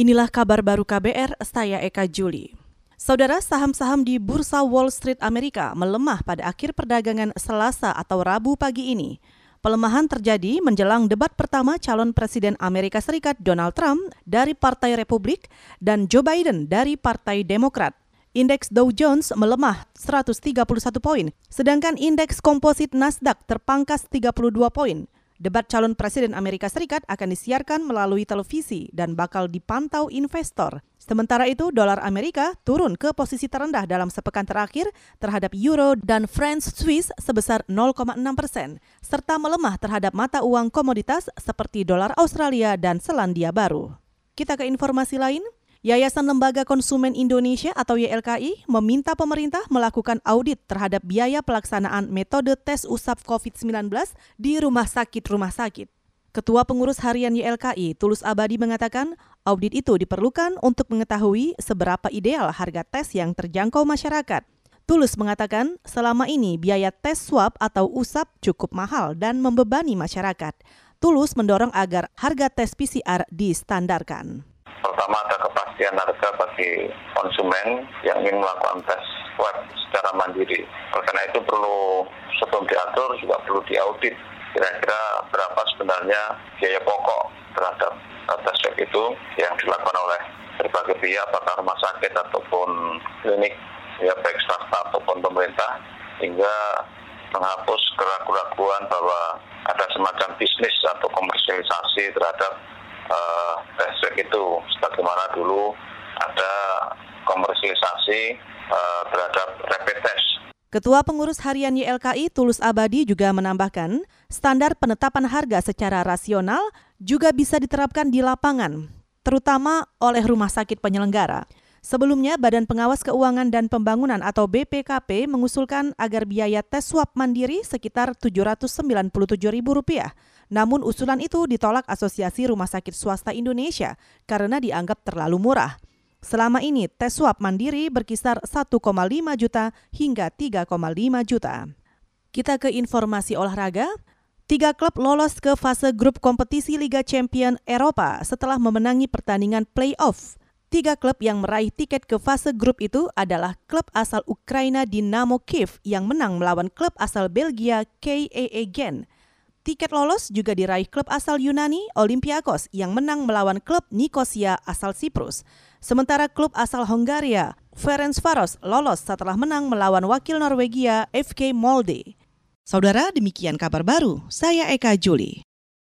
Inilah kabar baru KBR, saya Eka Juli. Saudara, saham-saham di Bursa Wall Street Amerika melemah pada akhir perdagangan Selasa atau Rabu pagi ini. Pelemahan terjadi menjelang debat pertama calon Presiden Amerika Serikat Donald Trump dari Partai Republik dan Joe Biden dari Partai Demokrat. Indeks Dow Jones melemah 131 poin, sedangkan indeks komposit Nasdaq terpangkas 32 poin. Debat calon presiden Amerika Serikat akan disiarkan melalui televisi dan bakal dipantau investor. Sementara itu, dolar Amerika turun ke posisi terendah dalam sepekan terakhir terhadap euro dan franc Swiss sebesar 0,6 persen, serta melemah terhadap mata uang komoditas seperti dolar Australia dan Selandia Baru. Kita ke informasi lain. Yayasan Lembaga Konsumen Indonesia atau YLKI meminta pemerintah melakukan audit terhadap biaya pelaksanaan metode tes usap COVID-19 di rumah sakit-rumah sakit. Ketua Pengurus Harian YLKI, Tulus Abadi mengatakan, audit itu diperlukan untuk mengetahui seberapa ideal harga tes yang terjangkau masyarakat. Tulus mengatakan, selama ini biaya tes swab atau usap cukup mahal dan membebani masyarakat. Tulus mendorong agar harga tes PCR distandarkan. Kepastian harga bagi konsumen yang ingin melakukan tes web secara mandiri. Karena itu perlu sebelum diatur juga perlu diaudit kira-kira berapa sebenarnya biaya pokok terhadap tes web itu yang dilakukan oleh berbagai pihak, apakah rumah sakit ataupun klinik, ya baik swasta ataupun pemerintah, hingga menghapus keraguan-keraguan bahwa ada semacam bisnis atau komersialisasi terhadap uh, tes itu sebagaimana dulu ada komersialisasi uh, terhadap rapid test. Ketua Pengurus Harian YLKI Tulus Abadi juga menambahkan, standar penetapan harga secara rasional juga bisa diterapkan di lapangan, terutama oleh rumah sakit penyelenggara. Sebelumnya, Badan Pengawas Keuangan dan Pembangunan atau BPKP mengusulkan agar biaya tes swab mandiri sekitar Rp797.000. Namun usulan itu ditolak Asosiasi Rumah Sakit Swasta Indonesia karena dianggap terlalu murah. Selama ini tes swab mandiri berkisar 1,5 juta hingga 3,5 juta. Kita ke informasi olahraga. Tiga klub lolos ke fase grup kompetisi Liga Champion Eropa setelah memenangi pertandingan playoff. Tiga klub yang meraih tiket ke fase grup itu adalah klub asal Ukraina Dinamo Kiev yang menang melawan klub asal Belgia KAA Gen. Tiket lolos juga diraih klub asal Yunani Olympiakos yang menang melawan klub Nikosia asal Siprus. Sementara klub asal Hongaria Ferencvaros lolos setelah menang melawan wakil Norwegia FK Molde. Saudara, demikian kabar baru. Saya Eka Juli.